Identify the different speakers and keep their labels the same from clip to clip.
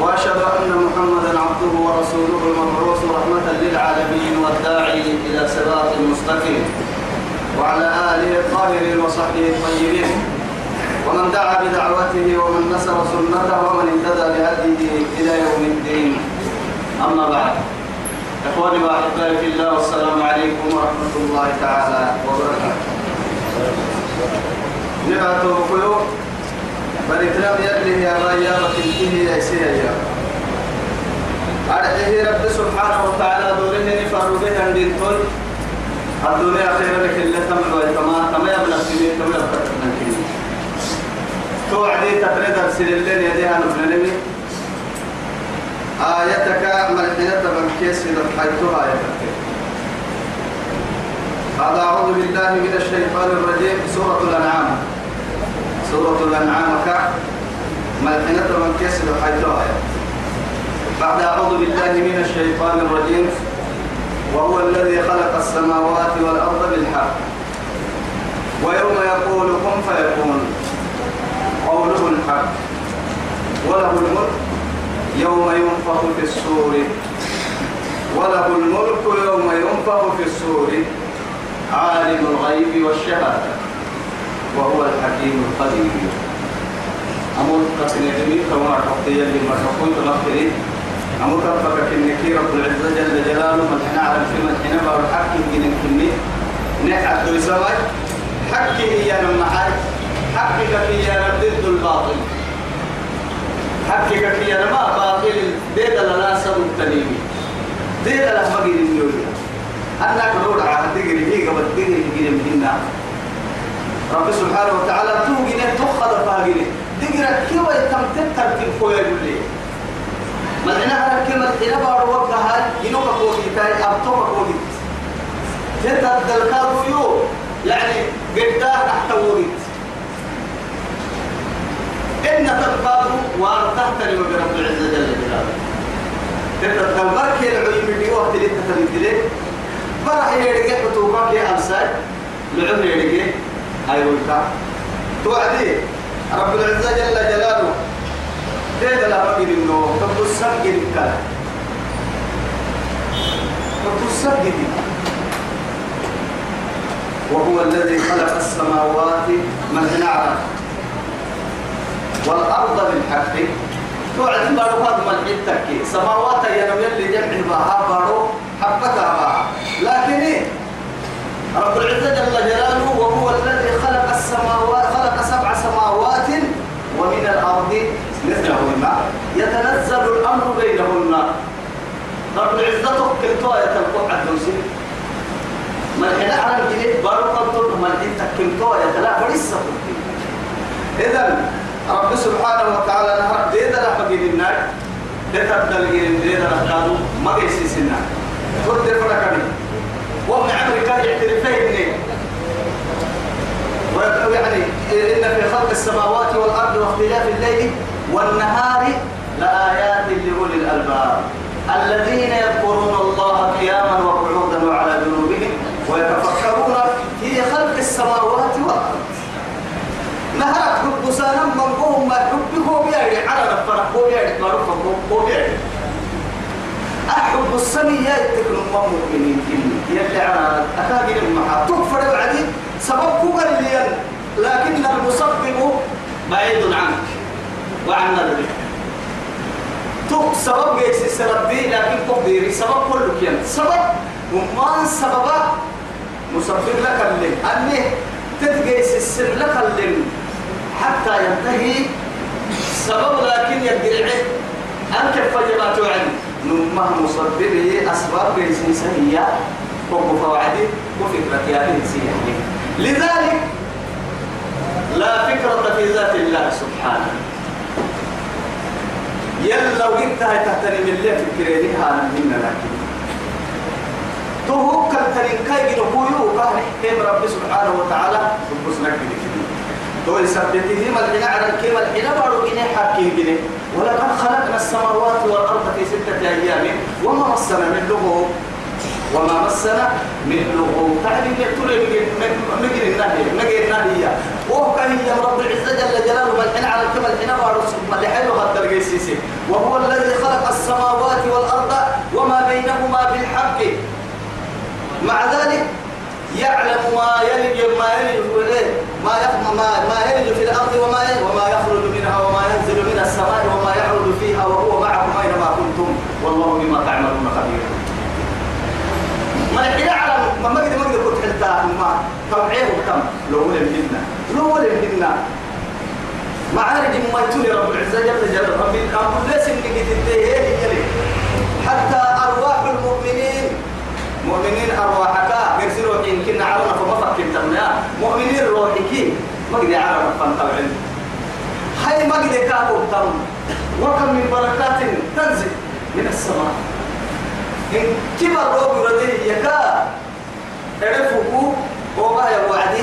Speaker 1: وأشهد أن محمدا عبده ورسوله المبعوث رحمة للعالمين والداعي إلى صراط مستقيم. وعلى آله الطاهرين وصحبه الطيبين. ومن دعا بدعوته ومن نصر سنته ومن اهتدى بهديه إلى يوم الدين. أما بعد. إخواني وأحبائي في الله والسلام عليكم ورحمة الله تعالى وبركاته. نبعته بقلوب بريتنا يلي يا رايا وتنتهي يا سيا أرده رب سبحانه وتعالى دوره به عندين تل الدنيا خير لك اللي تمر ويتما تما يبلغ سنين تما يبلغ سنين توعدي تتريد أرسل اللين يديها نبننمي آيتك ملحنة من كيس إذا حيثها آيتك هذا أعوذ بالله من الشيطان الرجيم سورة الأنعام. سورة الأنعام كع ملحنة من حيثها آيتك بعد أعوذ بالله من الشيطان الرجيم. وهو الذي خلق السماوات والأرض بالحق. ويوم يقول كن فيكون. قوله الحق. وله الملك يوم ينفخ في السور وله الملك يوم ينفخ في السور عالم الغيب والشهادة. وهو الحكيم القدير. أمر قتني كما تقضي اللي مرحبون تغفرين أمر ربك إنك رب العزة جل جلاله من حنا على الفيلم الحين الحق يمكن كني نحن دو سواي حكي هي معاي. حقك هي أنا ضد الباطل. حقك هي أنا ما باطل. ديد لا سبب ديد لا جيني ميولي أنا كنور على تجري هي قبل تجري تجري منا رب سبحانه وتعالى توجي تخذ فاجري تجري كيف يتم تترتب فوق يقول مدعنا كلمة إلى بعض وقتها ينوك قوتي تاي أبطوك قوتي جدا الدلكات يو يعني قداه تحت وقت إن تبقى وارتحتني برب العزة جل جلاله. جدا الدلبرك العلم اللي وقت اللي له برح يرجع بتوقع يا أمساي العمر يرجع أيوة توعدي. رب العزة جل جلاله. تيدا لا بقي إنه؟ تبصر جدك تبصر جدك وهو الذي خلق السماوات نعرف والأرض بالحق. توعد بارو هذا من حتك سماوات ينم يلي جمع بها بارو حبتها بها لكن إيه؟ رب العزة جل جلاله وهو الذي خلق السماوات خلق سبع سماوات ومن الأرض مثلهن يتنزل الأمر بينهن رب العزة تكلتوا يتلقوا عدو سن ما الحين على الجنيه بارو قبطل ما الحين تكلتوا يتلا فريسة إذن رب سبحانه وتعالى نهر ديدا لحبقين النار ديدا تلقين ديدا لحقادو ما قيسي سنة. فرد فرقني وابن عمري كان يعترفين يعني إن في خلق السماوات والأرض واختلاف الليل والنهار لآيات لأولي الألباب. الذين يذكرون الله قياما وقعودا وعلى جنوبهم ويتفكرون في خلق السماوات والأرض. نهرت حب سانا من قوم ما حبه بيعي على نفرح هو بيعي معروف هو بيعي أحب السمية يتكلم مؤمنين كني تكفر بعدين سبب كبر لكن المسبب بعيد عنك وعن نظرك. تو السبب لكن تقديري سبب كله كيان سبب وما سبب مسبب لك اللي. حتى ينتهي سبب لكن يدري أنك فجبات عن نمه مسببه أسباب جيس وقف وعدي وفكرة هذه سيئة لذلك لا فكرة في ذات الله سبحانه. يلا وقت هاي تحترم اللي فكريني هذا منا لكن. توكل تنين كاي جنوكويو كان كيم رب سبحانه وتعالى بس نكبي تو يثبته ما الحين على كيما الحين بارو جنيه حكي جنيه ولقد خلقنا السماوات والأرض في ستة أيام وما مسنا من لغوب وما مسنا من لغوب تعلم يقتل مجري النهي مجري النهي وهو هي رب العزة جل جلاله الحين على كما الحين سبحانه لحلو هذا الجيسيسي وهو الذي خلق السماوات والأرض وما بينهما بالحق. مع ذلك يعلم ما يلج ما يلج ما ما ما يلج في الأرض وما وما يخرج منها وما ينزل من السماء وما يعرض فيها وهو معكم أينما كنتم. والله بما تعملون خبير ما الحين على ما قد ما قد كنت حتى ما تبعيه وكم لو ولم منا لو ولم منا معارج ما يتوني رب العزة جل جلاله. رب الأمر ليس إنك حتى أرواح المؤمنين. مؤمنين أرواحك. قرسي روحين. كنا عرنا فما فكرت مؤمنين روحك. ما قد عرنا فانتبعين هاي ما قد كابو تم. وكم من بركات تنزل من السماء. إن كبر روح رديه يكا اعرفوا وما يا وعدي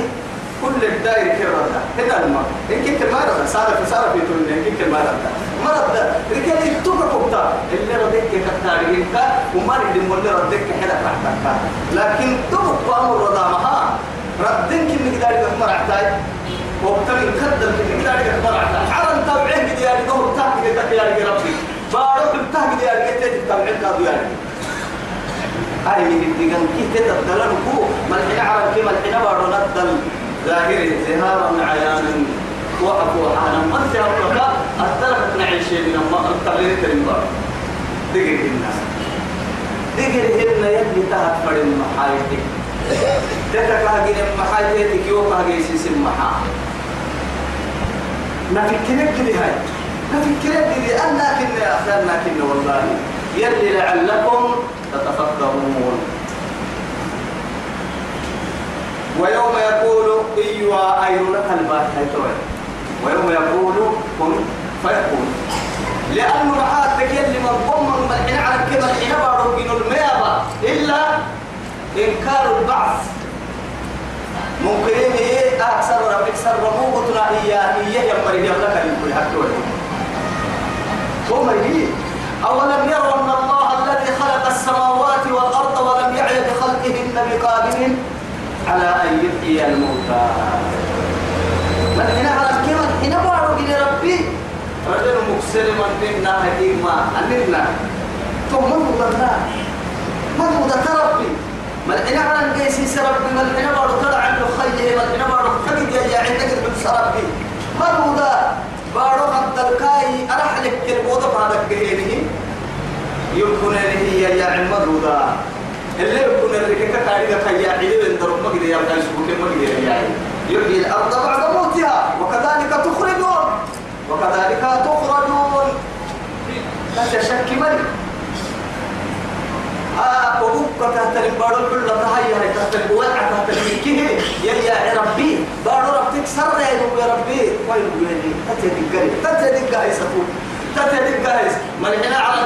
Speaker 1: كل الدائرة كررة هنا الماء إن كنت ما رد صار في صار في تقول إن كنت ما رد ما رد ركال يتوقع كوتا اللي ردك كتاري إنك وما ردي مولى ردك حدا تحتك لكن تبقى أمر رضا مها ردين كم مقدار كمر عتاي وبتمن كدل كم مقدار كمر عتاي حرم تابعين بدي يعني دور كده يا ربي بارك تحت يعني كده تتابعين كده يعني هاي من الدجان كي تتدلل؟ كو ملحنا عرب كي ملحنا بارو ندل ظاهر ظهارا عيانا حالا. ما انت أبقى الثلاثة نعيش من الله التغيير كلمة دقر الناس دقر هنا يلي تهت فرن محايتك تتك هاجين محايتك يوم هاجين سيسم محا. نفكرك دي هاي. نفكرك دي أنا كنا يا أخيرنا كنا والله. يلي لعلكم تتفكرون. ويوم يقول إيوا أيرونك الباحث ويوم يقول كن فيكون. لأنه محاتك يلي من ضمن من حين على كما حين بارو بين الميابا إلا إنكار البعث. ممكن إيه؟ أكثر ربك سر رموقتنا إياه إياه يمر يملك لكل حكوة ثم يجي أولم يروا أن الله السماوات والأرض ولم يعي بخلقهن بقادر على أن يحيي الموتى. من هنا على كما هنا بارو إلى ربي رجل مكسر من منا حكيما أننا ثم من ضلنا من ضد ربي؟ من هنا على الجيس ربي؟ من هنا بارو طلع عنه خيه من هنا بارو فقد يا عندك الحبس ربي. من ضد بارو قد الكاي أرحلك كالبوضة بعد الجهينه يمكن أن هي يا عمد ضد اللي يكون الركاكة تاريخ خيا عيد من درب مجد يا كان شبوك مجد يا يحيي الأرض بعد موتها وكذلك تخرجون. وكذلك تخرجون. لا تشك من. آه وبوك تحت البارو كل تهيأ هي تحت البوع تحت المكيه يا يا ربي بارو ربك سر يا ربي. وين وين تتدي قري تتدي قايس تتدي قايس من هنا على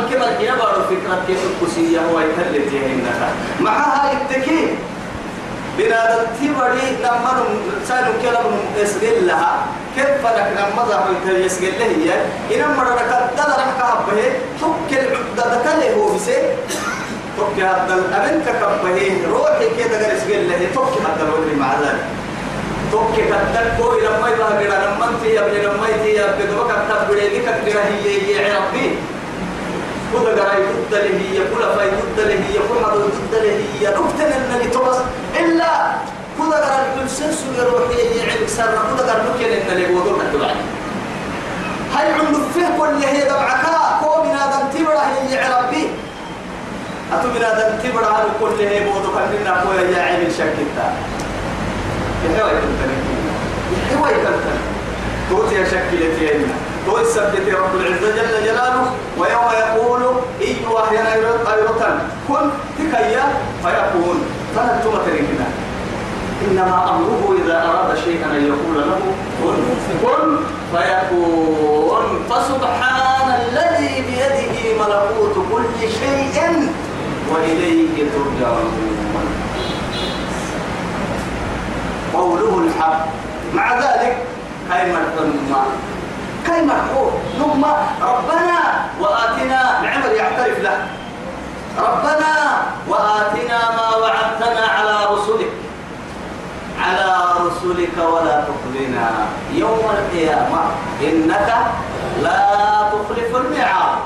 Speaker 1: كيف الكسية هو يتلت يهنها معها التكي. بنادم تبري لما سالوا كلام يسجل لها. كيف فلك لما ظهر يسجل له روحي كده يسجل له تك هذا الوجه مع ذلك. تك كدل كوي لما يبغى كده لما انت يا ابني لما انت يا ابني دمك كتب بدي كده هي هي ربي كل قراي ضد له هي كل فاي ضد له هي كل هذا ضد له هي نكتن ان تبص الا كل قراي كل سنس روحي يعلم سر كل قراي نكتن ان اللي بودور تبعي هاي عنده فيه كل هي دمعك كو من هذا تبرا هي ربي أتو من هذا تبرا كل هي بودور كنا كو يا عين شكتا يحوي كنتني توتي شكلتين تو السبت رب العزة جل جلاله ويوم يقول إيوه يا أيرتن كن تكيا فيكون فنتم تركنا إنما أمره إذا أراد شيئا أن يقول له كن كن فيكون فسبحان الذي بيده ملكوت كل شيء وإليه ترجعون كاي مرحوم كاي مرحوم نما ربنا وآتنا. نعمر يعترف له. ربنا وآتنا ما وعدتنا على رسلك. على رسلك ولا تخزنا. يوم القيامة إنك لا تخلف الميعاد.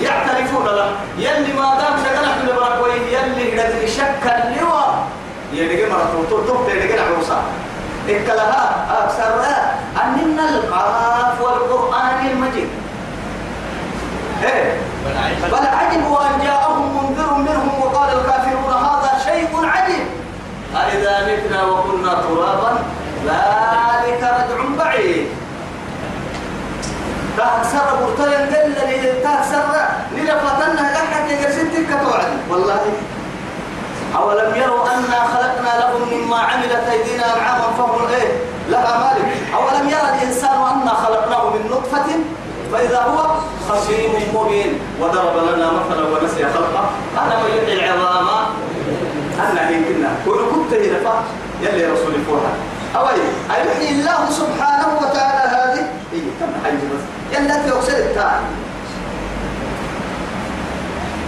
Speaker 1: يعترفون له. يلي ما دام شغلك من بركوي يلي قد شك اللواء يلي مرة تطوط يلي عروسة. إكلها أكثر أننا القاف والقرآن المجيد. إيه؟ بل عجبوا أن جاءهم منذر منهم وقال الكافرون هذا شيء عجيب. أإذا متنا وكنا ترابا ذلك رجع بعيد. تاكسر برتلين دل تاكسر لفتنا لحك يرسلتك توعد والله أولم يروا أنا خلقنا لهم مما عملت أيدينا أنعاما فهم إيه؟ لها مالك. أولم يرى الإنسان أنا خلقناه من نطفة؟ فإذا هو خصيم مبين. وضرب لنا مثلا ونسي خلقه. أنا من العظام. أنا يمكننا كل كنت هنا يلي رسول فوها. أوي أيحيي الله سبحانه وتعالى هذه؟ إيه كم حي بس. يلا توصل التاني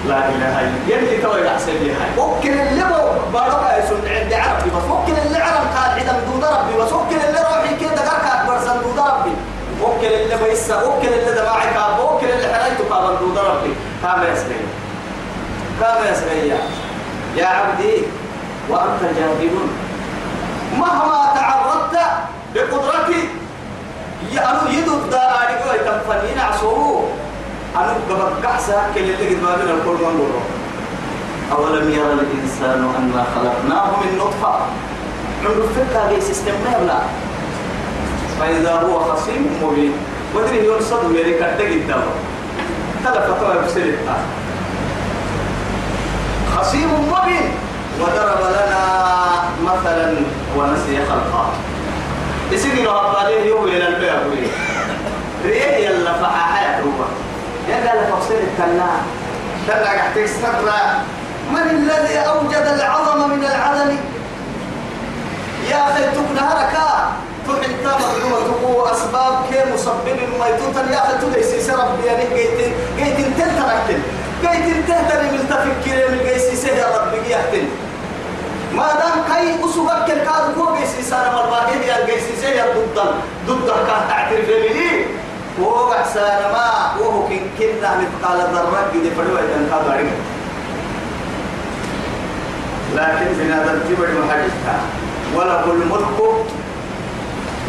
Speaker 1: لا إله إلا يلي توي أحسن لي هاي. ممكن اللي بو بارك يسون عند عربي بس ممكن اللي عرب كان عدم دود ربي بس ممكن اللي روحي كده قرك أكبر سن دود ربي ممكن اللي بيسا ممكن اللي دماعي كاب اللي حريته كاب دود ربي كام يسمي كام يسمي يا عبدي وأنت جاهل. مهما تعرضت بقدرتي يدود داري قوي. تنفنين عصوه. أنا قبل قحسة كل اللي قد ما بين الكل من أولم يرى الإنسان أنا خلقناه من نطفة؟ عنده فكرة بي سيستم لا فإذا هو خصيم مبين. ودري يرصد يلي كتك الدواء فتوى بسلطة خصيم مبين. وضرب لنا مثلا ونسي خلقه. يسيقي له أبطاليه يوم إلى البيع ريه يلا فحاحة روح يا قال تفصيل التلا تلا قاعد تكسر من الذي أوجد العظم من العدم يا أخي تكنهرك تحن تامر تقو أسباب كي مسبب ما يتوتن يا أخي تدي ربي يعني قيت قيت تنتركتن قيت تهتني من تفكير من قيس يا ربي يهتن ما دام كاي أسوبك الكاد كو قيس سارة مرباقين يا قيس يا ضد ضد كان تعترف لي. هو أحسان ما وهو كن كنا مثقال ذرة قد إذا كادوا عليه لكن بنا ترتيب المحدثة وله الملك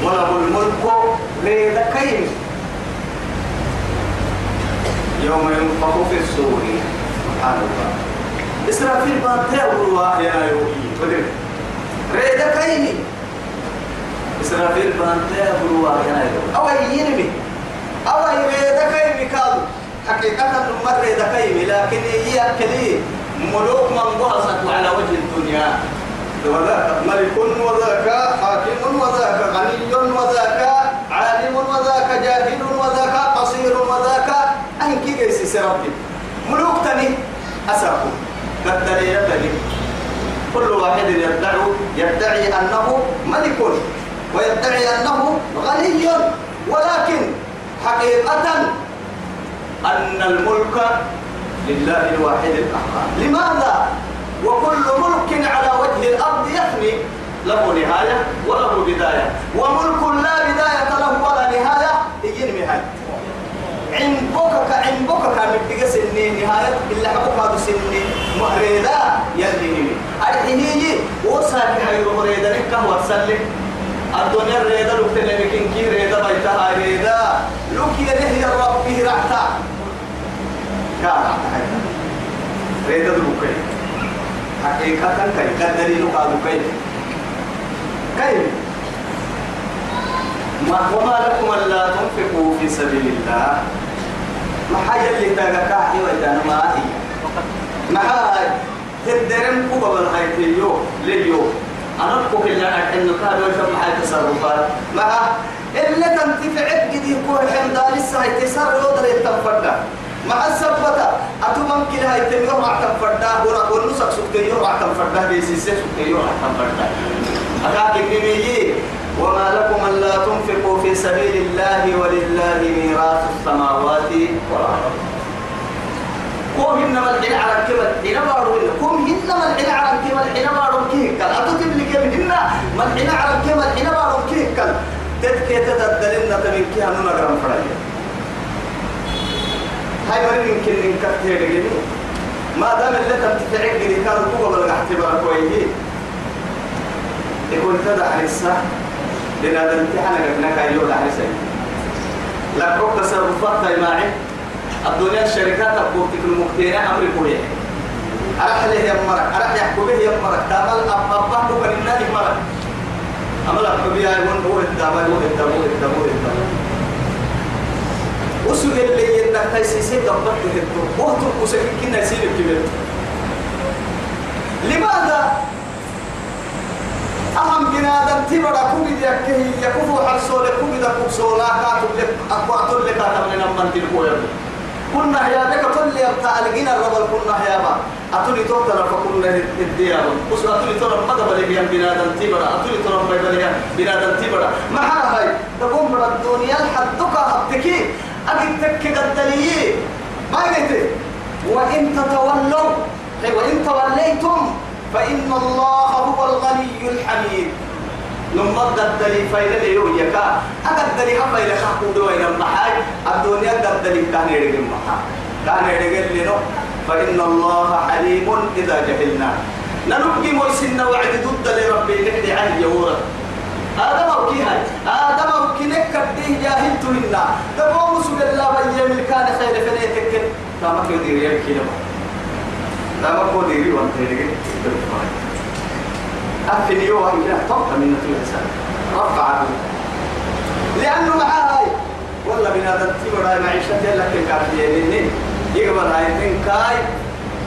Speaker 1: وله الملك ليد كيم يوم ينفخ في الصور سبحان الله. إسرافيل بانتهى والله يا يومي ريد كيم إسرافيل بانتهى والله يا يومي أو ينمي. أو يريد كيم كادو حقيقة ريد كيم لكن هي كلي ملوك من بحثت على وجه الدنيا. وذاك ملك وذاك حاكم وذاك غني وذاك عالم وذاك جاهل وذاك قصير وذاك. أهل كي جيسي سربي ملوك تني أسرقوا قد دليل كل واحد يدعي يدعي أنه ملك ويدعي أنه غني. ولكن حقيقة أن الملك لله الواحد القهار لماذا؟ وكل ملك على وجه الأرض يفني. له نهاية وله بداية. وملك لا بداية له ولا نهاية. يجيني نهاية عن بوكك عن بوكك من سنين نهاية. إلا حبك هذا سنين مهريدا يلي نمي الحيني وصاك هاي مريدا نكه وتسلك الدنيا ريدا لو تنمكين كي ريدا بيتها ريدا لو كي يا رب به رعتا. كان ريدا دلوكي حقيقة كي قدري لو قالوا كي. كيف ما وما لكم ألا تنفقوا في سبيل الله. ما حاجة اللي تاقا وإذا ما هي. ما حاجة تدرم كوبا بالحيثيو ليو. أبقى اللي أنا إنه كان وشم حاجة تصرفات ما إلا تنتفع قد يكون حمدان لسه يتسر يودر يتنفرد مع السبتة أتمم كلا يتم يرعى تنفرد ورا ونسك سكتي يرعى تنفرد بيسيسي سكتي يرعى تنفرد أكاك النميي وما لكم أن لا تنفقوا في سبيل الله ولله ميراث السماوات والأرض. كم إنما الحين على الكبر حين بارو كم إنما الحين على الكبر حين بارو كيه كل أتوتم لك من ما الحين على الكبر حين بارو كيه كل تذكي تتدلنا تبكي هنو نقرم فرعي هاي مرين يمكن نكتير لجني ما دام اللي تمتفعك لي كان كوبا بالغحتبار كويه يقول تدع الساعة لنا لك أيوة على سيد لك روك تصرفات معي. الدنيا الشركات أبوتك المكتينة أمر كوية. أرح له يمرك أرح يحكو به يمرك تامل أبابا بكر النادي مرك. أمل بيها يقول هو الدابا هو الدابا هو الدابا هو الدابا وسوء اللي ينك تيسيسي دبت تهدو. وقت وسكين كنا يسير كبير لماذا؟ أهم بنادم تبرا كوبي دي أكيه يكفو حرسول كوبي دا كوكسولا كاتب لك أقواتل لك كاتب لنا من تلقوا كنا يا لك تل يبتع لقينا الربل كنا يا با. أتولي توتر فكنا الديار بس أتولي ترى مدى بلي بنادم تبرا أتولي ترى بلي بنادم تبرا ما هاي تقوم من الدنيا الحدك هبتكي أجد تك قدلي. ما قلت وإن تتولوا وإن توليتم فإن الله هو الغني الحميد. نمض الدليل فإلى اليوم يكا. أقدر هم إلى خاكود وين المحاي الدنيا الدليل كان يرجع محا كان يرجع لنا فإن الله حليم إذا جهلنا. ننبقي موسنا وعد ضد لربي نحدي عن يورا آدم أو كي هاي. آدم أو كي نكبديه جاهل تهنا تقوم سبيل الله بيام كان خير فنيتك كما كيدير يمكن لا ما هو ديري وانت ديري أفني يوم إلى طبق من الإنسان رفع. لأنه معاه والله بنادم تبرا معيشة لك كافية يقبل هاي كاي.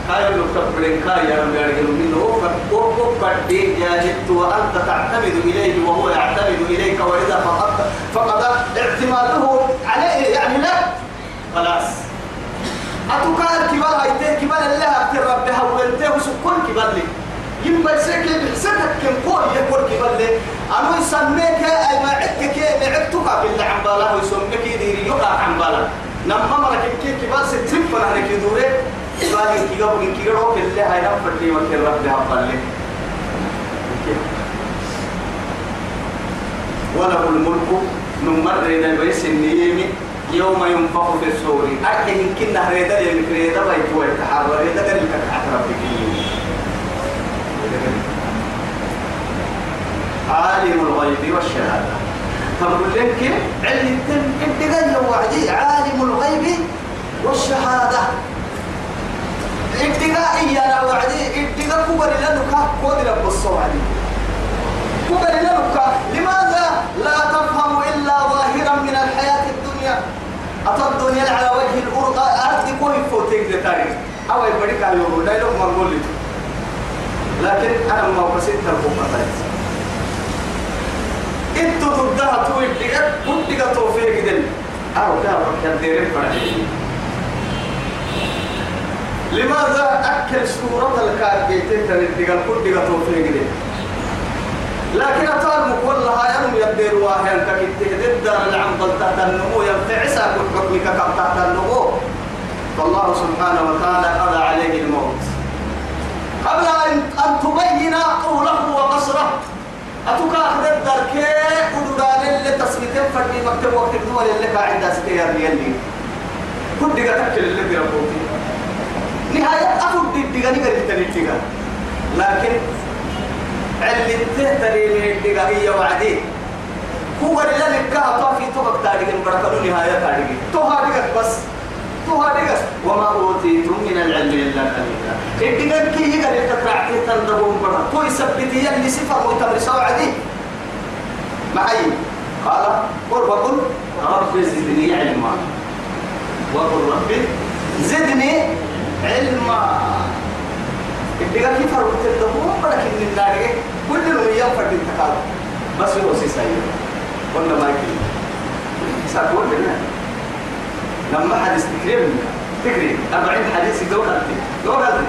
Speaker 1: كاي لو تقبلين كاي يا رب يرجع منه. فوق قد جاهدت وأنت تعتمد إليه وهو يعتمد إليك. وإذا فقدت فقد اعتماده عليه يعني لا. خلاص. أتوكال كبار هايته كبار الله أكتر ربها وانته وسكون كبار لي. يمبا يسكي بحسكك كم قوي يقول كبار لي أنا يسميك أي ما عدك كي معدتك بالله عن بالا ويسميك يديري يقع عن بالا نما مرك كي كبار ستين فنانا كي دوري باقي كي قبل كي قبل بالله هاي نفر لي وكي ربها بالله وله الملك نمر إلى بيس النيمي يوم ينفخ في الصور. أكيد يمكن ريدا يمك ريدا بيت ويتحرر ريدا قال لك أحرر عالم الغيب والشهادة. فنقول لك علم التم ابتغى وعدي عالم الغيب والشهادة. ابتغاء يا وعدي ابتغاء كبر لنك كود الصوعدي كبر لنك لماذا لا تفهم إلا ظاهرا من الحياة الدنيا؟ أتى الدنيا على وجه الأرض. أرض كوي فوتيك لتاريخ. أو يبريك على يوم لا يلوم مرغول لكن أنا ما بسيط الحكومة انتو ضدها توي بلغت كنت توفيق دل. أو ده ركض ديرين فرحي لماذا أكل سورة الكارجيتين تردقى كنت توفيق دل؟ لكن أطال والله ينم يبدر واهن ككتة ضد العمل تحت النمو ينفعسا كل حكمك كم تحت النمو. فالله سبحانه وتعالى قضى عليه الموت. قبل أن أن تبين طوله وقصره. أتوقع أخذ الدركة ودودان اللي تسميتين فردي مكتب وقت الدول اللي قاعد سكير اللي. كل دقة تكل اللي بيربوتي نهاية أفضل دقة نقدر تنتقل لكن علي تهتري من الدقائية وعدي. هو اللي لك في طبق تاريخ بركة نهاية تاريخ. تهاريك بس. تهاريك وما أوتيتم من العلم إلا قليلا الدقائق كي يقال تترعتي تندبون برا تو يثبتي اللي صفر ويتمر عدي معي. قال قل وقل. رب زدني علما. وقل رب زدني علما. الدقائق كيف فرقت الدبون برا كن النار كل الويام فرد التقال بس هو سيسايا قلنا ما يكفي. سأقول لنا لما حدث تكريم تكريم. أربعين حديث دور هذي دور هذي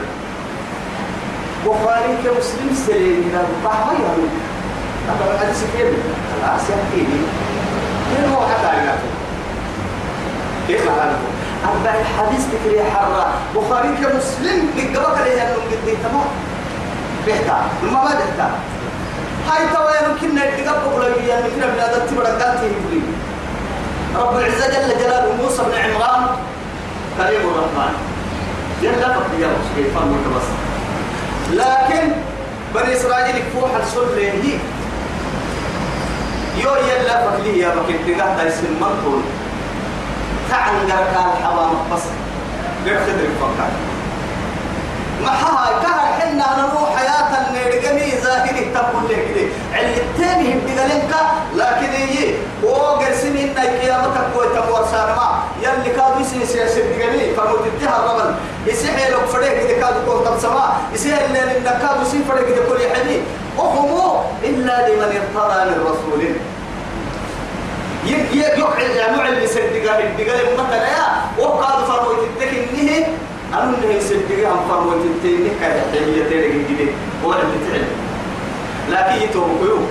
Speaker 1: بخاري كمسلم سليم إلى بحر يهود أبغى حديث كيف خلاص يحكي لي. من هو حتى علاقه كيف حاله أربع الحديث تكري حرة؟ بخاري كمسلم لقبك عليه أنه قد تمام؟ بيحتا ما ما بيحتا هاي توا يمكن نتقبل لك يعني كنا بنادى تبرد قالتي رب العزة جل جلاله موسى بن عمران كريم الرحمن. يلا فقط يا كيف بس. لكن بني إسرائيل كفوح السر ليه يو يلا فقط يا بكي تقعد يسمى منطول تعن قرقال حوام بس غير خدر فقط. محاها كهر حنا نروح حياة النيرقمي ظاهري تقول لك كده علي التاني هبتغلنك لكن هي وقر سنين قيامتك ويتمور سارما يلي كادو يسي سياسي بتغلي فموت انتهى الرمل يسيحي لك فريق كده كادو كون تبسما يسيحي اللي لنك كادو يسي فريق كده كل يحدي. وهمو إلا لمن ارتضى من رسول. يقعد يعني علم يصدق الدقال مثلا يا وقاد فروت التكنيه أنا اللي يصدق عن فروت التكنيه كهي تيرك الجديد هو اللي تعلم. لكن يتوقعوا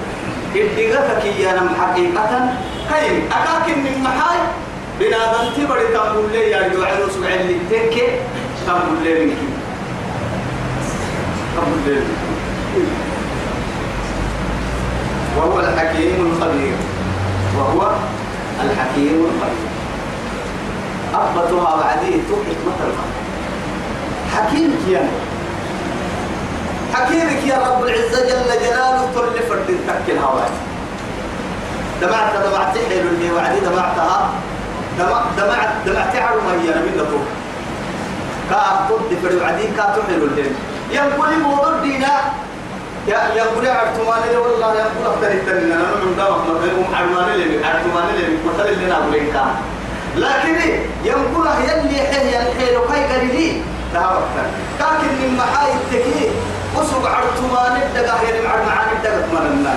Speaker 1: الدقال كي أنا حقيقة كيم أكاكن من محاي. بنادم تبري تقول لي يا جوعل سبع اللي لي منك تقول لي وهو الحكيم الخبير. وهو الحكيم الخبير. أبتها بعديه توحي مثلا حكيمك يا حكيمك يا رب العزة جل جلاله تل فرد تك الهواء دمعت دمعت حلو اللي وعدي دمعتها. دمعت دمعت دمعت هي من نطوك كأخذ فرد وعدي كاتو حلو اللي ينقل موضوع دينا. يا يا بني عرتمان لي والله يا بني أكثر التنين أنا من دام ما بينهم عرمان لي عرتمان لي مثل اللي نقول لك لكن ينقل يلي حي الحيل وكاي قريدي لا وقت لكن من محاي التكي وسوق عرتمان الدقا هي مع معاني الدقا تمنى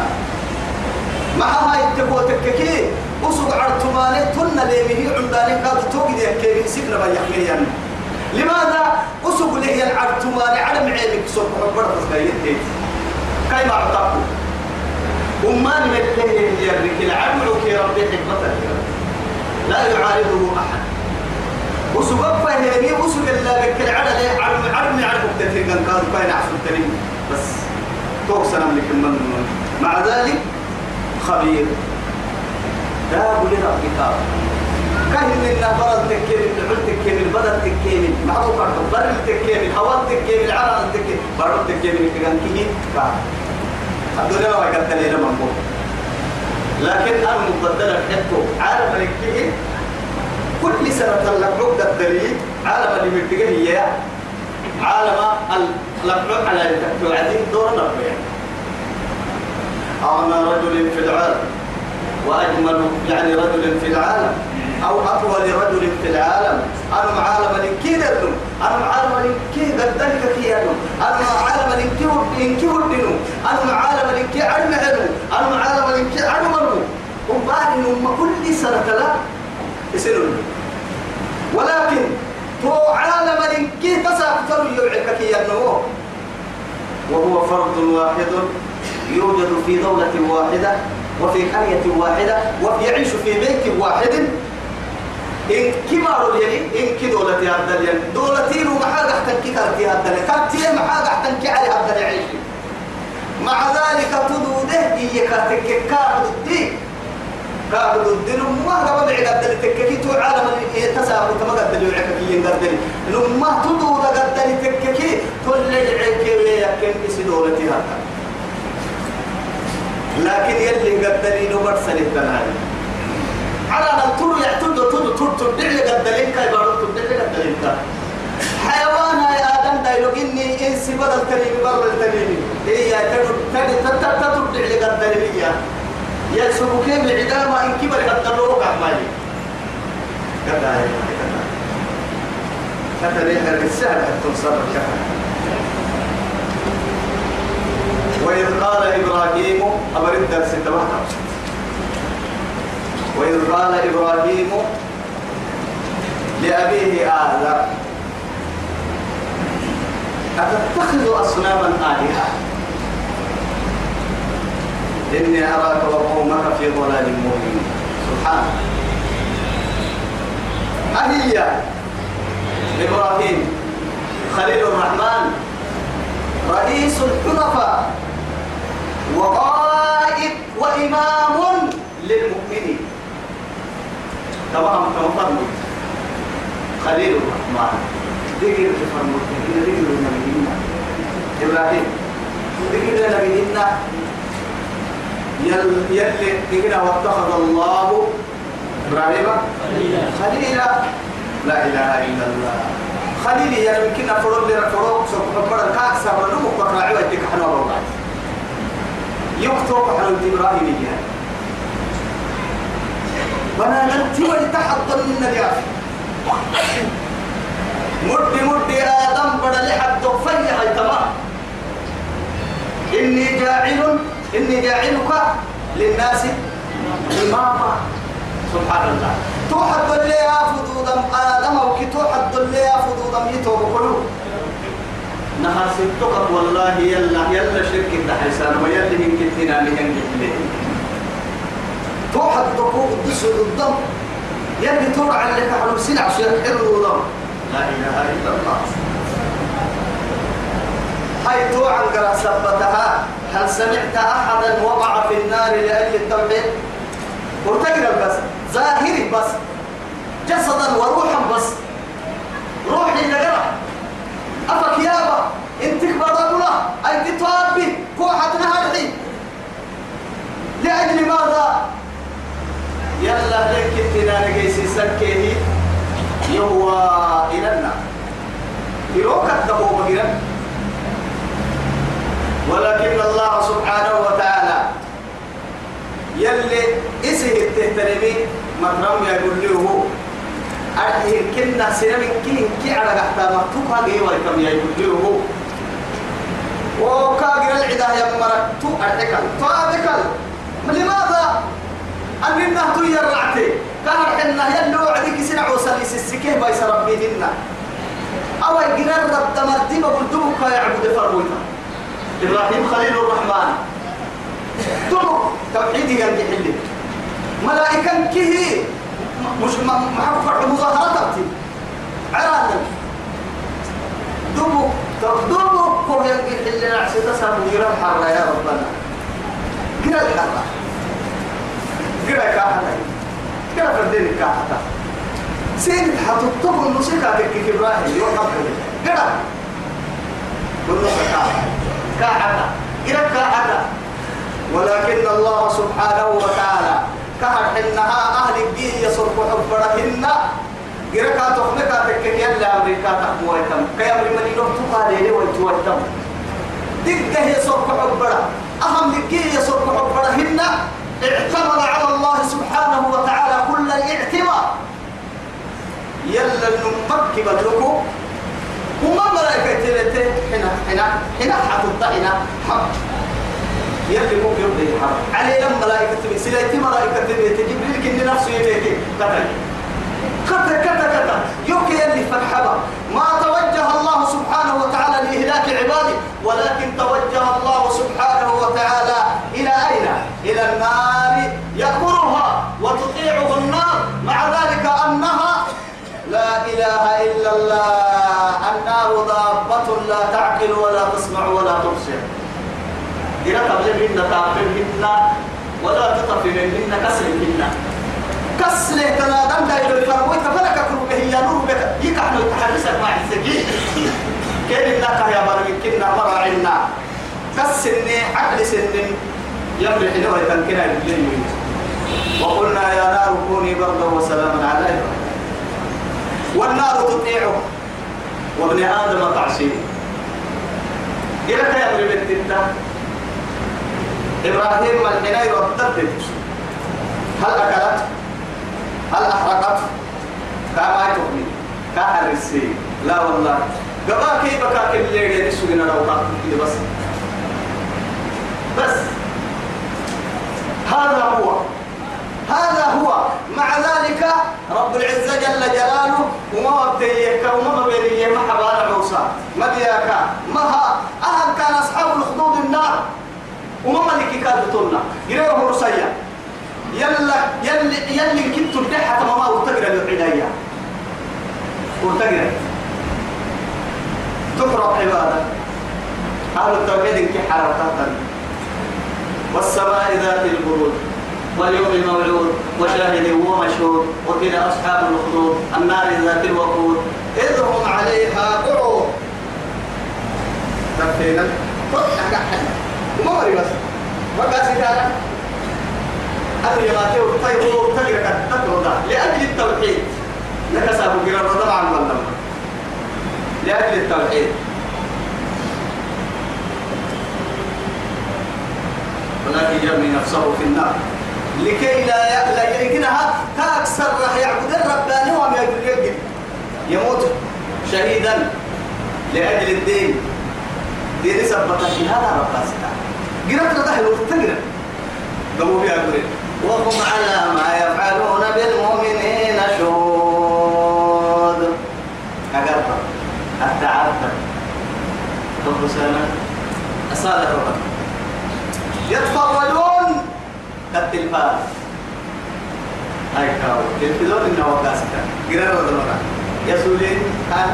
Speaker 1: مع هاي التكو تككي وسوق عرتمان تن لي مهي عنداني كاد توقي دي كيف سيبنا بيحمل يعني لماذا؟ وسوق لي العرتمان على معينك. سوق حبرت سكايتي كيف أعطاكم وما نمته هي الرجل عملوا كي ربي حكمة لا يعارضه أحد. وسبب فهمي وسبب الله لك. العدل عرم عرم يعرف تتريقا كان كاين عصر التريم بس. توصل لك من مع ذلك خبير. داب لربك كان لنا برد تكيم العل تكيم البدن تكيم معروف بر تكيم الهواء تكيم العرق تكيم برد تكيم كان كيه الدنيا ما يقتل لنا من لكن أنا مبدل الحكو عالم الكيه كل سنة لك عقدة الدليل عالم اللي مرتقه هي عالم الأبعد على التوعدين دور نبيه أعمى رجل في العالم وأجمل يعني رجل في العالم. أو أطول رجل في العالم. أنا عالم درنو أنا عالم الكي قدرك كي أنا أنا عالم إنكي ودنو أنا عالم الكي علم علم. أنا عالم الكي علم علم. وبعد ما كل سنة لا يسألون. ولكن تو عالم الكي تساكتر يوعك كي أنه وهو فرد واحد يوجد في دولة واحدة وفي قرية واحدة ويعيش في بيت واحد. إن كبار يعني إن كي دولة هذا يعني. دولتين ومحاجة تنكي كارتي هذا كارتي محاجة تنكي على هذا يعيش مع ذلك تدوده هي كارتك كارد الدين. كارد الدين. ما قبل بعد هذا تككي تو عالم تسابق كما قد يوعك كي ينقدر لما تدود قد تككي تولي العيك ويكن كي دولتي هذا. لكن يلي قدري نمر سنة على أن ترو يعتد تدو تدو تدعي قدرين كاي بارو تدعي قدرين كاي حيوان هاي آدم دايلوغ إني إنسي بدل تريمي بدل تريمي إيه تدعي قدرين يا. يا سبوكي بالعدامة إن كبر قدروك عمالي قدرين فتريح الرسالة تنصر الكفر وإذ قال إبراهيم أمر الدرس تبعها وإذ قال إبراهيم لأبيه آذر أتتخذ أصناما آلهة؟ إني أراك وقومك في ضلال مبين. سبحان. أهي إبراهيم؟ خليل الرحمن رئيس الحنفاء وقائد وإمام للمؤمنين. تمام تمام خليل الرحمن. دقيقة فرموت دقيقة دقيقة إبراهيم. دقيقة نبينا. يل يلي دقيقة واتخذ الله إبراهيم. خليلا. لا إله إلا الله. خليلي يعني يمكن أفرد لي رفروك سوف أفرد كاك سابر نمو بقراعي ويدك حنو الله يكتب حنو إبراهيم يعني بنا ننتي ولتحضر من النبيات مد مد آدم بدا لحد فيها تمام. إني جاعل إني جاعلك للناس إماما. سبحان الله توحد اللي يا فضوضا آدم أو كي توحد اللي يا فضوضا يتوب قلوب نهار ستك والله يلا يلا شرك الدحيسان ويلا من كتنا لهم كتلين توحد دقوق الدس الضم يلي تورع اللي كحلو سلع شيء حلو ضم لا إله إلا الله. هاي توعا قرأ سبتها هل سمعت أحدا وقع في النار لأجل التوحيد؟ وتقرأ بس. ظاهري بس. جسدا وروحا بس. روحي نقرأ أفك يابا انتك بدأنا أي تتوابي كوحة نهاري لأجل ماذا؟ يلا لك تنا نجيسي سكيه يهوى إلى النار يروك الدبو بقرا ولكن الله سبحانه وتعالى يلي إسه التهتنمي مرم يقول له أرحيه كنا سنمي كي كي على قحتا مكتوب هذه ويكم يقول له وكاغر العدا يا مرك تو أرحكال تو أرحكال لماذا؟ أننا تو يرعتي كان حنا يلو عديك سنع وسليس السكيه بايس دينا أو يقرر رب دمرتي بقلتوك يعبد فرموتا إبراهيم خليل الرحمن. دمو توحيدي قال حلي. ملائكة كه مش محفر مظاهرات أبتي. عرانا دمو دمو كو ينقل حلي. نعسي تسر مجرى الحرة يا ربنا. قرى الحرة قرى كاحة قرى فردين كاحة سين حتطبق الموسيقى تكي إبراهيم حقه قرى كله كاحة كاحة قرى كاحة ولكن الله سبحانه وتعالى كهر حنها أهل الدين يصرف حبرهن. قرأك تخمك تكك يلا أمريكا تحمو ويتم. كي أمري من يلوم تقالي لي ويتويتم دقة يصرف حبرة. أهم دقة يصرف حبرهن اعتمد على الله سبحانه وتعالى كل الاعتماد يلا نمكب لكم وما ملائكة تلتين. هنا هنا هنا حتى هنا. حب يلي ممكن يبدأ يحرم عليه لما ملائكة تبي سلايتي ملائكة تبي جبريل كني نفسه يبيتي قتل قتل قتل قتل يوكي يلي فرحبا ما توجه الله سبحانه وتعالى لإهلاك عباده ولكن توجه الله سبحانه وتعالى إلى؟ إلى النار يأمرها وتطيعه النار. مع ذلك أنها لا إله إلا الله. النار ضابة لا تعقل ولا تسمع ولا تبصر. إذا تبلغن تعبرهن ولا تطفلهن كسرهن كسر تنادم دا يلو فرموي تفلك كروبه يا نور بك. يكحلو تحرسك مع السجين كيف إنك يا برمي كنا مرعنا. كسرني عقل سن يمرح له يتنكنا بالليل وقلنا يا نار كوني بردا وسلاما على إبراهيم والنار تطيعه. وابن آدم تعصيه. إلى أمر بنت إبراهيم من حين يردد هل أكلت؟ هل أحرقت؟ كما تغني كهرسي لا والله. قبا كيف كاك اللي يسوي لنا لو بس. بس. هذا هو. هذا هو. مع ذلك رب العزة جل جلاله وما بديك وما بيني ما حبال موسى ما دياك ما ها. أهل كان أصحاب الخدود النار. وما ملك كاد تولنا هو رسيا يلا يلي يلي كنت تدحى تماما وتقرا العدايا وتقرا تقرا عبادة. أهل التوحيد كي حركات والسماء ذات البروج واليوم الموعود وشاهد ومشهود وقيل أصحاب الأخدود النار ذات الوقود. إذ هم عليها قعود. تفينا ما مري بس. ما قاسي تعالى أدري ما تيو طيب هو تقرأ تقرأ لأجل التوحيد. لك سابق قرر طبعا والله لأجل التوحيد. ولكن يرمي نفسه في النار. لكي لا لا يمكنها تأكثر راح يعبد الرباني وما يقدر يموت شهيدا لأجل الدين. دين سبت الشهادة رب قرأت رضحل وتقرأ قبوا بها قرأ وهم على ما يفعلون بالمؤمنين شهود. أقرب. التعبد رب سنة أصالة رب يتفرجون كالتلفاز هاي كاو. تلفزيون إنه وكاسكا قرر ودمرا يسولين. ها؟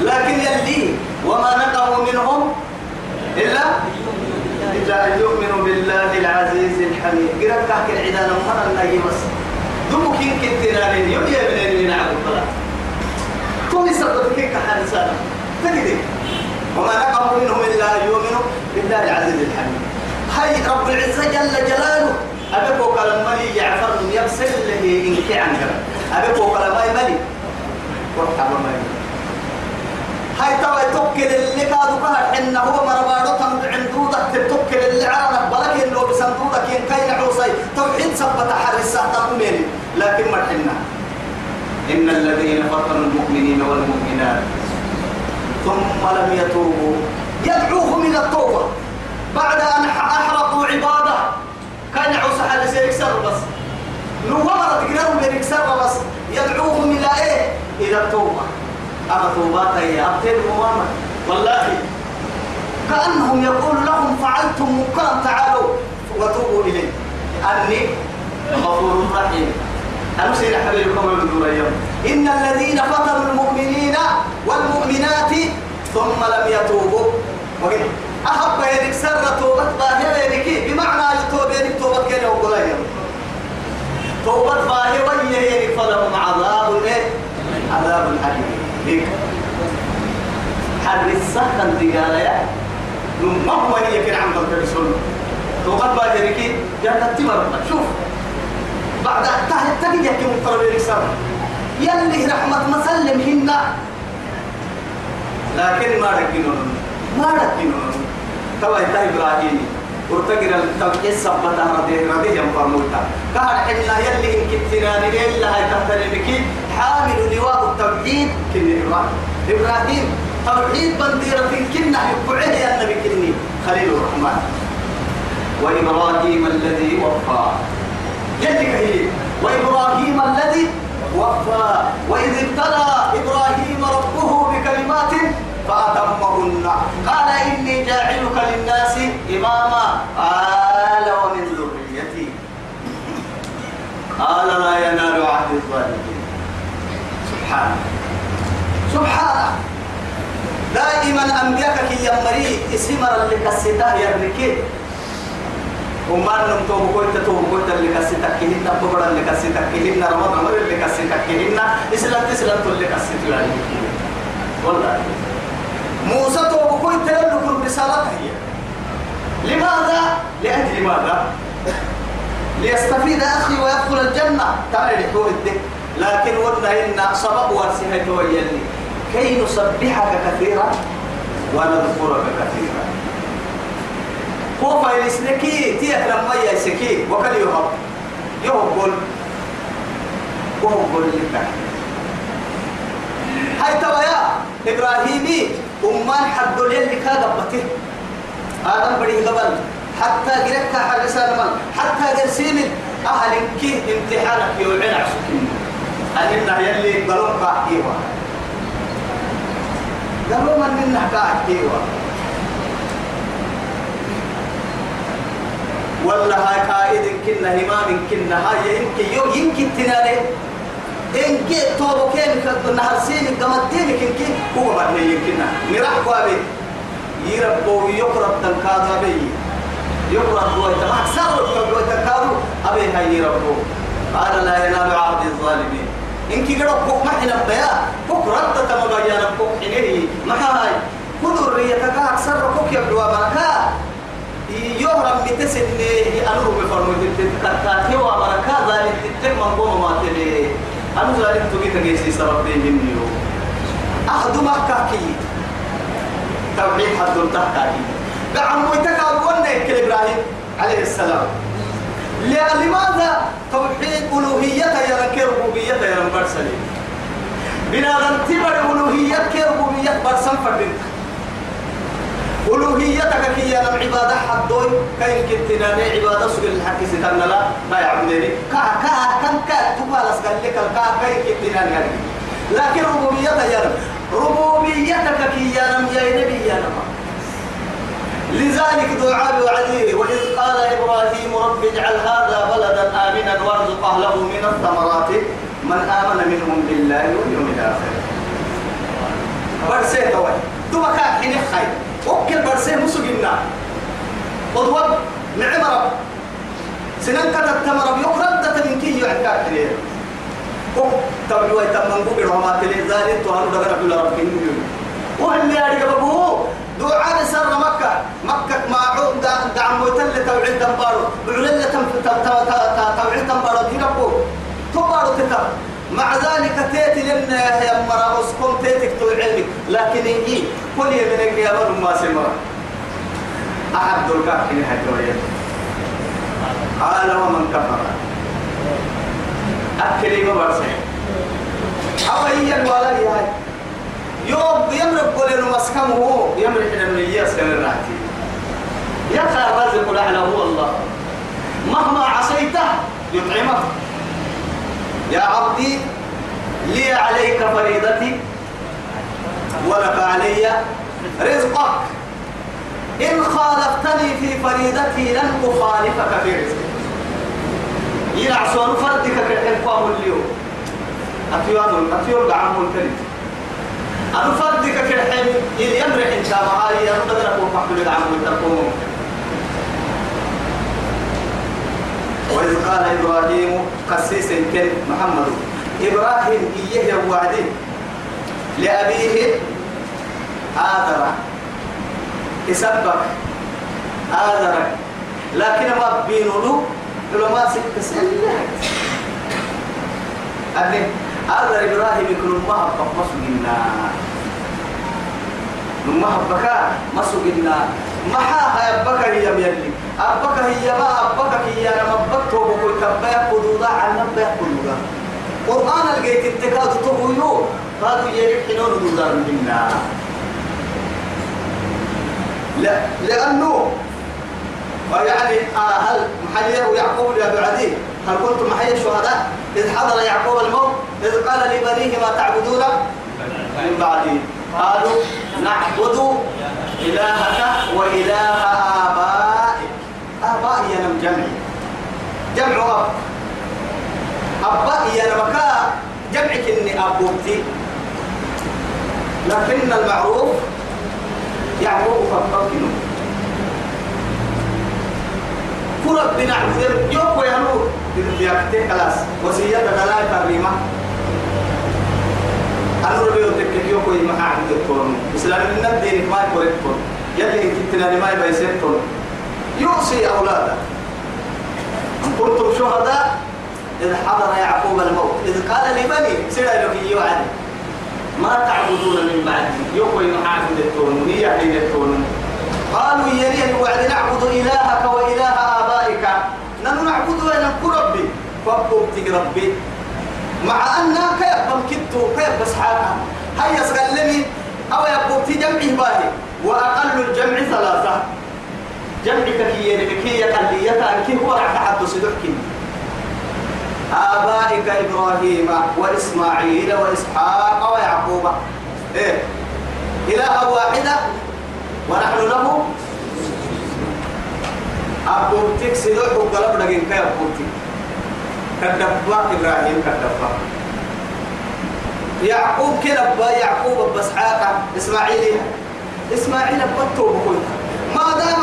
Speaker 1: لكن يلي وما نقموا منهم إلا إلا أن يؤمنوا بالله العزيز الحميد. قرر كاك العدان مرة النجي بس. دمك يمكن تنالين. يولي من نعبد بلا. تومي سبب كيك حدثانا تجدي وما نقموا منهم إلا أن يؤمنوا بالله العزيز الحميد. هاي رب العزة جل جلاله. أبقوا كلام ملي يعفر يبسل له إنك عنك أبقوا كلام ملي. وحبا ملي هاي توا توكل اللي كادوا كهر إن هو مرباطة عندودك توكل اللي عرنك بلك إنه بسندودك إن كاين عوصي. توحيد سبت حرسة تقومين لكن مرحنا إن الذين فتنوا المؤمنين والمؤمنات ثم لم يتوبوا يدعوهم إلى التوبة. بعد أن أحرقوا عبادة. كان يعوس على سيكسر بس. نوما تقرأوا من يكسر بس. يدعوهم إلى إيه؟ إلى التوبة. أما توبات هي أبتين مواما والله. كأنهم يقول لهم فعلتم منكرا تعالوا وتوبوا إليه. أني غفور رحيم. أنا سيدنا حبيبكم من اليوم إن الذين فتنوا المؤمنين والمؤمنات ثم لم يتوبوا. وقل أحب يدك سر توبة باهي يدك. بمعنى التوبة يدك توبة كان يقول توبة باهي وية يدك فلهم عذاب إيه؟ عذاب أليم. هيك حر السخن دقالة يا ما هو هي كان عم تلبسون توبة باهي يدك جنة تمر شوف. بعد تهت تجد يكي مقرب يكسر يلي رحمة مسلم هنا. لكن ما ركنون. ما ركنون. توا إنت إبراهيم. ورتقر التوحيد سبتا رضيه رضيه ينفرموتا قال إلا يلي إن كتناني إلا هاي تحتري بكي حامل لواء التوحيد كن إبراهيم. إبراهيم توحيد بنديرة كنا يبعه يا النبي كني. خليل الرحمن. وإبراهيم الذي وفى. يلي هي وإبراهيم الذي وفى. وإذ ابتلى إبراهيم فأتمهن قال إني جاعلك للناس إماما. قال ومن ذريتي. قال لا ينال عهد الظالمين. سبحانه سبحانه دائما أنبياءك يمري إسمر اللي كسيته يرنكي وما نم تو بقول تتو بقول اللي كسيتك كهين تبغى اللي كسيتك كهين رمضان اللي كسيتك كهين إسلام إسلام اللي كسيتك والله. موسى تو بقول تلو كل رسالة هي. لماذا؟ لأجل ماذا؟ ليستفيد أخي ويدخل الجنة. تعالى لحور الدك لكن ودنا إن سبب ورسها تويلني كي نسبحك كثيرا ونذكرك كثيرا. هو فايلس لكي تيك لما يسكي وكل يهب يهب وهو لك. هاي توايا إبراهيمي. أمان حد اللي كاغبته آدم بدي قبل حتى قرأت حرسان مال حتى قرسيم أهل كي امتحانك يوعين عسكين أننا يلي قلوم قاعديوا قلوم أننا قاعديوا ولا هاي قائد كنا همام كنا هاي. يمكن يمكن تنالي إن كي توبو كين نهر سين قمت دينك إن كي هو بدنا يمكننا نراح قابي يربو يقرب تنكادا بي يقرب دوي تماك سر دوي تنكادو أبي هاي يربو. قال لا ينال عهد الظالمين. إن كي قرب بوك محنا بيا. بوك رد تمبيانا بوك حنيه محاي كدر ريتك أكثر بوك يبدو أبركا يهرم بتسني أنو بفرمو تتكاتي أنا زالين تقول تجيسي سبب دي مني هو أخذ ما كاكي توحيد حد تحتاجي دعم ويتك أقولنا كل إبراهيم عليه السلام. لماذا توحيد ألوهية يا ركير ربوبية يا رمبر سليم بنا غنتبر ألوهية كربوبية برسم فردين. ألوهيتك كي يا نم عبادة حدوي. كاين كنتنا عبادة سجل الحق ستنا لا. ما يعبدني. كا كا كم كا تقال أسقل لك كا كاين كنتنا يعني لكن ربوبيتك يا رب. ربوبيتك يا نم يا نبي يا نم لذلك دعاء وعديه وإذ قال إبراهيم رب اجعل هذا بلدا آمنا وارزق أهله من الثمرات. من آمن منهم بالله واليوم الآخر. برسيه توي دوما كان خير. وكل برسيه مسجنا قدوة نعم رب. سنن كتب تمر يقرب من كي يعكا كليه أو تبلو يتمن بقر وما تلي ذلك تهانو دغنا كل رب كنيو وهل يا رجبو دعاء سر مكة. مكة ما عود دعم وتل توعد تنبارو بعلل تم توعد تنبارو دينكو تبارو تتر. مع ذلك تيتي لنا يا مرا اسكن تيتك طول علمك. لكن إيه كل يمنك يا من ما سمر أحد الكاف في حجوية قال ومن كفر. أكلي ما برسي أو هي الوالد هاي. يوم يمرق قول مسكمه يمرق من الياس كان الراتي يقع الرزق الأعلى هو الله. مهما عصيته يطعمك يا عبدي لي عليك فريضتي ولك علي رزقك. إن خالفتني في فريضتي لن أخالفك في رزقك يلعصون فردك كالحقوام اليوم. أتيوان أتيوان دعام الكريم أنا فردك كالحين يمرح إن شاء الله. هاي أنا بدنا أقول محمد دعام الكريم وإذ قال إبراهيم قسيس كن محمد. إبراهيم إيه وعدي لأبيه آدر يسبك آدر لكن ما بينه علماء ست سنة أبني آدر إبراهيم يكون ما هبك مسجنا ما هبك مسجنا ما ها أبك هي يلي أبك هي ما أبك هي أنا مبك تو بقول كبايا قدودا عن نبايا قدودا قرآن الجيت اتكاد تقولوا قالوا يريح حنون دودار منا لا لأنه يعني هل محيي ويعقوب يا بعدي هل كنتم محيي الشهداء؟ إذ حضر يعقوب الموت إذ قال لبنيه ما تعبدون؟ من بعدي. قالوا نعبد إلهك وإله آبائك آبائي أنا جمع جمع أب أبائي أنا مكا جمعك إني أبوتي لكن المعروف يعقوب فقط كرب بنعبد يوكو يا نور. بيكتك خلاص. وسيادة دلائل كريمة أنا ربي وتكك يوكو يما عبد الكون إسلام من الدين ما يقول الكون يلي إنك تنادي ما يبقى يسيركم يوصي أولاده. كنتم شهداء إذ حضر يعقوب الموت. إذ قال لبني سيدا لك يوعد ما تعبدون من بعدي. يما عبد الكون هي حين الكون قالوا يلي وعد نعبد إلهك وإله آبائك. نحن نعبد وننكو ربي. فابقوا ربي. مع أن كيف بمكتو كيف بس حاجة هيا سلمي أو في جمع باهي. وأقل الجمع ثلاثة. جمع كي كي قلية كي هو راح تحدث دحكي آبائك إبراهيم وإسماعيل وإسحاق ويعقوب. إيه. إله واحدة ونحن له. أبوتك سيدو حقلب لكن كي أبوتك. كدبا إبراهيم كدبا. يعقوب كلبا يعقوب بس حاقة إسماعيل. إسماعيل بطو بكويتا ما دام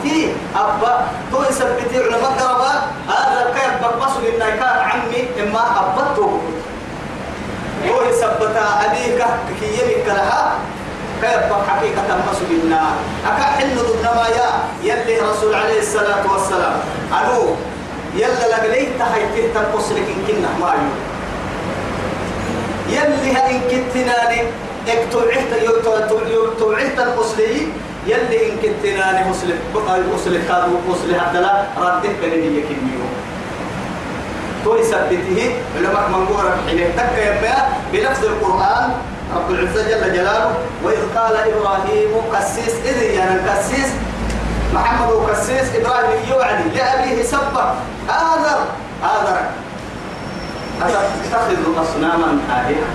Speaker 1: بكويتي أبا تو يثبتي علماء قربا هذا كيف إن كان عمي إما بكويتا تو يثبتا أبيك كي يمك لها كيف حقيقة مسلمنا أكا حل ما يا يلي رسول عليه الصلاة والسلام. أنو يلا لقليت تحيته تنقص لك إن كنا ما يلي هإن كنتناني اكتوعت توعت تنقص لي يلي إن كنتناني مسلم بقى مسلم كادو مسلم حتى لا ردت بني يكنيو تو يثبته علماء منقورة حين تك يبقى بلفظ القرآن رب العزة جل جلاله وإذ قال إبراهيم قسيس إذ يعني قسيس محمد وكسيس إبراهيم يوعدي لأبيه سبة. آذر آذر أتتخذ أصناما آلهة.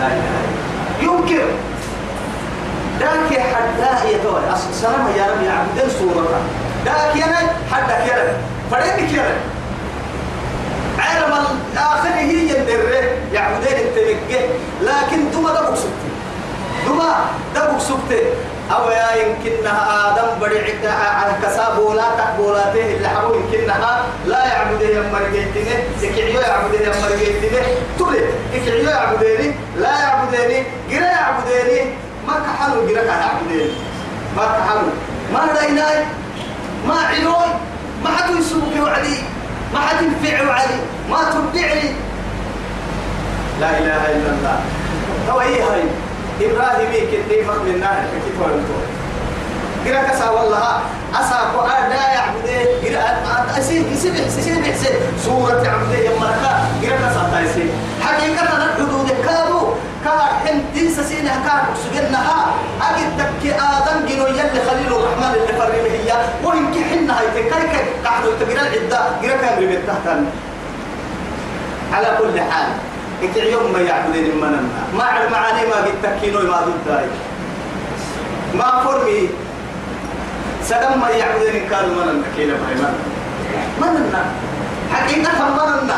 Speaker 1: لا إله إلا يمكن ذاك حتى يتوى سلام يا رب يا عبد سورة ذاك يا حتى كيرا فريد كيرا علم الآخر هي يندره يعبدين التمكة لكن دوما دبك سبتي. دوما دبك سبتي. أو يا يمكنها آدم بدي عدة عن كساب ولا تقبولاته اللي حرو يمكنها. لا يعبده يا مرجيتني يكعيو يعبده يا مرجيتني تولي. يكعيو يعبدني لا يعبدني جرا يعبدني ما كحلو جرا كان يعبدني ما كحلو ما ديناي ما علوي ما حد يسوق وعدي. ما حد ينفع وعدي. ما تبدعني لا إله إلا الله. هو إيه هاي؟ إبراهيم كتير فخ من نار كتير فهمتوا كنا كسا والله. أسا قرآن لا يعبد. كنا أسير يسبح يسبح يسبح سورة عبد يمرك كنا كسا تايسي حقيقة الحدود كادو كار حمدي سسينة كار سجنها أجد تك آدم جنو يلي خليل الرحمن اللي فرمه هي. وإن كحنا هاي تكاي قاعدوا تقرا العدة. قرأ كان ربيت تحتن على كل حال إنت يوم ما يعبدين المنن ما على معاني ما قد تكينوا ما ضد ما فرمي. سلام ما يعبدين كانوا منن كيلا ما منن حقيقة منن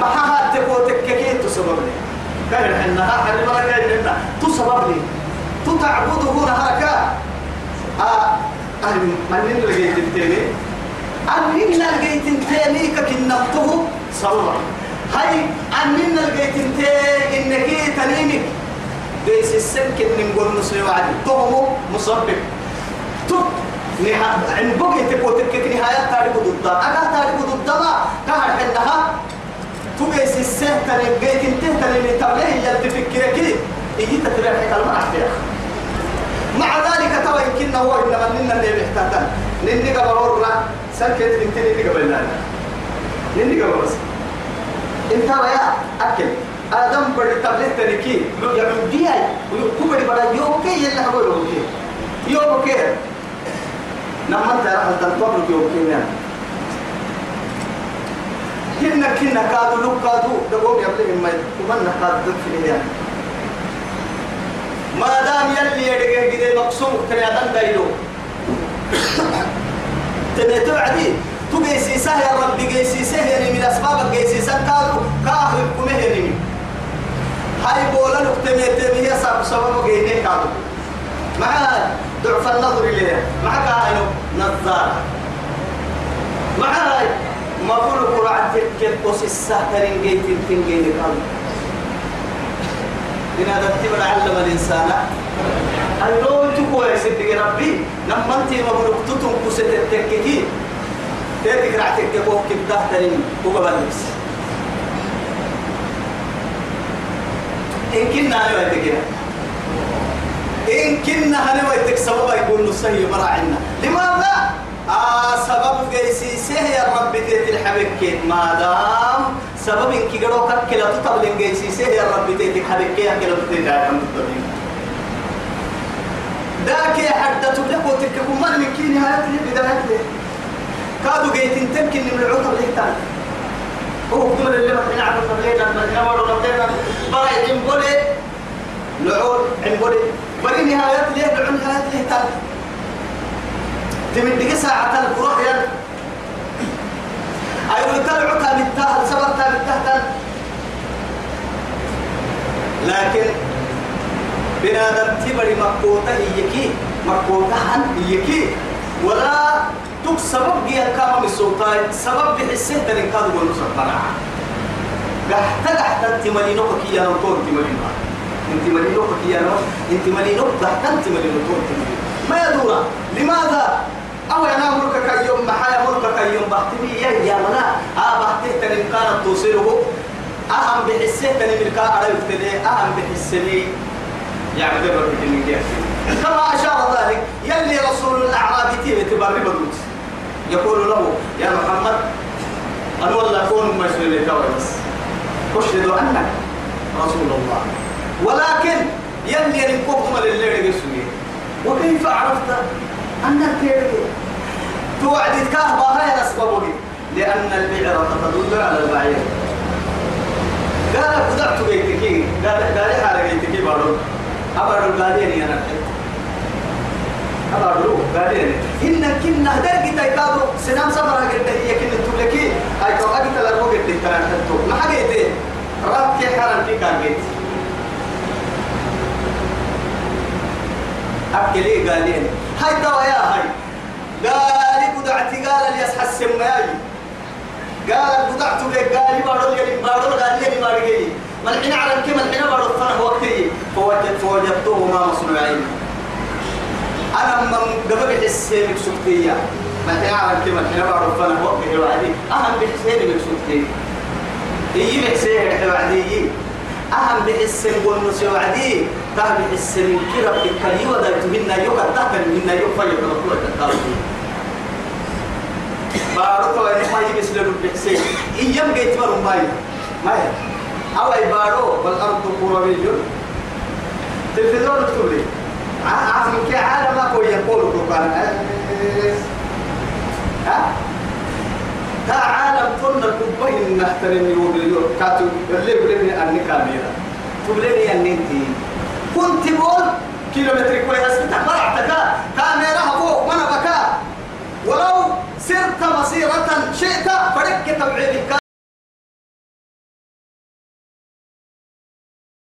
Speaker 1: ما حها تبو تككين تسبب لي كان حنا حرم لك إننا تسبب لي تتعبده نهارك. آه من لقيت التاني أنين لقيت التاني ككنبته صلى هاي أنين لقيت التاني إنك تنينك بيس السمك إن نقول مسلم وعدي تهمه مصبب تب نها عن بقي تبو تكك نهاية تاريخ ضد أنا تاريخ ضد ما كهر حنها تبيس السه تنين بيت انته تنين تبليه يلتفكر كده إيه تتبع كلمة عفيا مع ذلك ترى يمكن هو إنما ننا اللي بيحتاجن نني قبل ورنا سكت انت نني قبل لا نني قبل بس انت يا أكل آدم بدي تبليه تركي يعود دياي ويكون بدي بدي يوكي يلا هو يوكي يوكي نما انت راح تنطر يوكي يعني كنا كنا كادو لو كادو دقوم يبلغ ما كمان كادو في يعني ما دام يلي يدقه كده مقصود ترى هذا دايلو. تبيتو عدي تو جيسيسه يا رب جيسيسه يعني من اسباب جيسيسه كادو كاهل كمه يعني هاي بولا نكتميت هي سبب سبب جيني كادو. مع ضعف النظر إليه مع كاهل نظارة. مع هاي ما بقول قرعة كيف السهترين جيت تنجيني كادو إن هذا التبر علم الإنسان أيلو تقوى يا سيدي ربي لما أنت مبروك تتم كسة التككي تيتك رعتك تبوك كبده ترين وقبل نفس إن كنا أنا ويتك إن كنا أنا ويتك سبب يكون نصيه مراعنا لماذا؟ آه سبب جيسي يا رب تيت الحبك ما دام سبب إنك قالوا كلا تطبل جيسي يا رب تيت الحبك يا كلا تيت الحبك ذاك يا حتى تبلغ وتركب من من كي نهاية بداية كادوا جيتين تمكن من العطر ليتان هو كل اللي ما تبلينا ما نمر ربنا براي عمبولي لعول عمبولي بري نهايات ليه دعون نهايات ليه تال تمدك ساعة القرآن يل أيوة تلعو تابتها سبر تابتها لكن بنادم تبري مكوتا هيكي مكوتا هن هيكي ولا تك سبب جي الكام السلطان سبب بحسه تنين كادو بنو سبحانه قحتا قحتا أنت ملينو كي يا نطور أنت ملينو أنت ملينو كي يا نطور أنت ملينو قحتا أنت ملينو ما يدورا لماذا أو أنا ملك كيوم محايا ملك كيوم بحتمي يا يا منا. آه بحته تنين كانت توصله أهم بحسه تنين ملكا أعرف تنين أهم بحسني يعني ده برد كما أشار ذلك يلي رسول الأعراب تيم تبرر بدوت يقول له يا محمد أنا والله أكون مسؤول بس أشهد أنك رسول الله. ولكن يلي نكوكم لليل يسوي. وكيف عرفت؟ أنك تيرك توعد كهبة هاي أسبابه لأن البعرة تدل على البعير. قال بدأت بيتك قال قال حالك بيتك بارو. أبارو قالين أنا. أبارو قالين إن كنا درجة تيكادو سنام سفر قلت هي كنا تقولكي أي تو أجت لارو قلت ترى تتو ما حاجة راب كي حرام كي كان جيت أكلي قالين هاي دوايا هاي. قال بدعتي قال لي أسحس سماي قال بدعت لك قال لي بارو لي بارو قال لي ما رجلي ملحنا على الكلمة ملحنا بارو فنه وقتي. فوجدت فوجدته ما مصنوعين أنا من قبل حسين سكتية ملحنا على الكلمة ملحنا بارو فنه وقتي وعدي أهم بحسين سكتية يجي بحسين وعدي أهم بحسين قلنا وعدي تاه بحسين كرب الكلي ودايت منا يوكا تاه منا يوكا يوكا يوكا بارو تو أنا ما يجي بسلو بحسين إيام جيت مرو ماي ماي أو أي بارو والأرض كروي تلفزيون تقولي عارف كي عالم ما كوي يقول القرآن ها؟ تا عالم كنا كبين نحترم يقول كاتو اللي بلني أني كاميرا. تبلني أني أنت كنت بول كيلومتر كويس. تقرعتك كاميرا هبو وأنا بكا ولو سرت مصيرة شئت فرك تبعيدك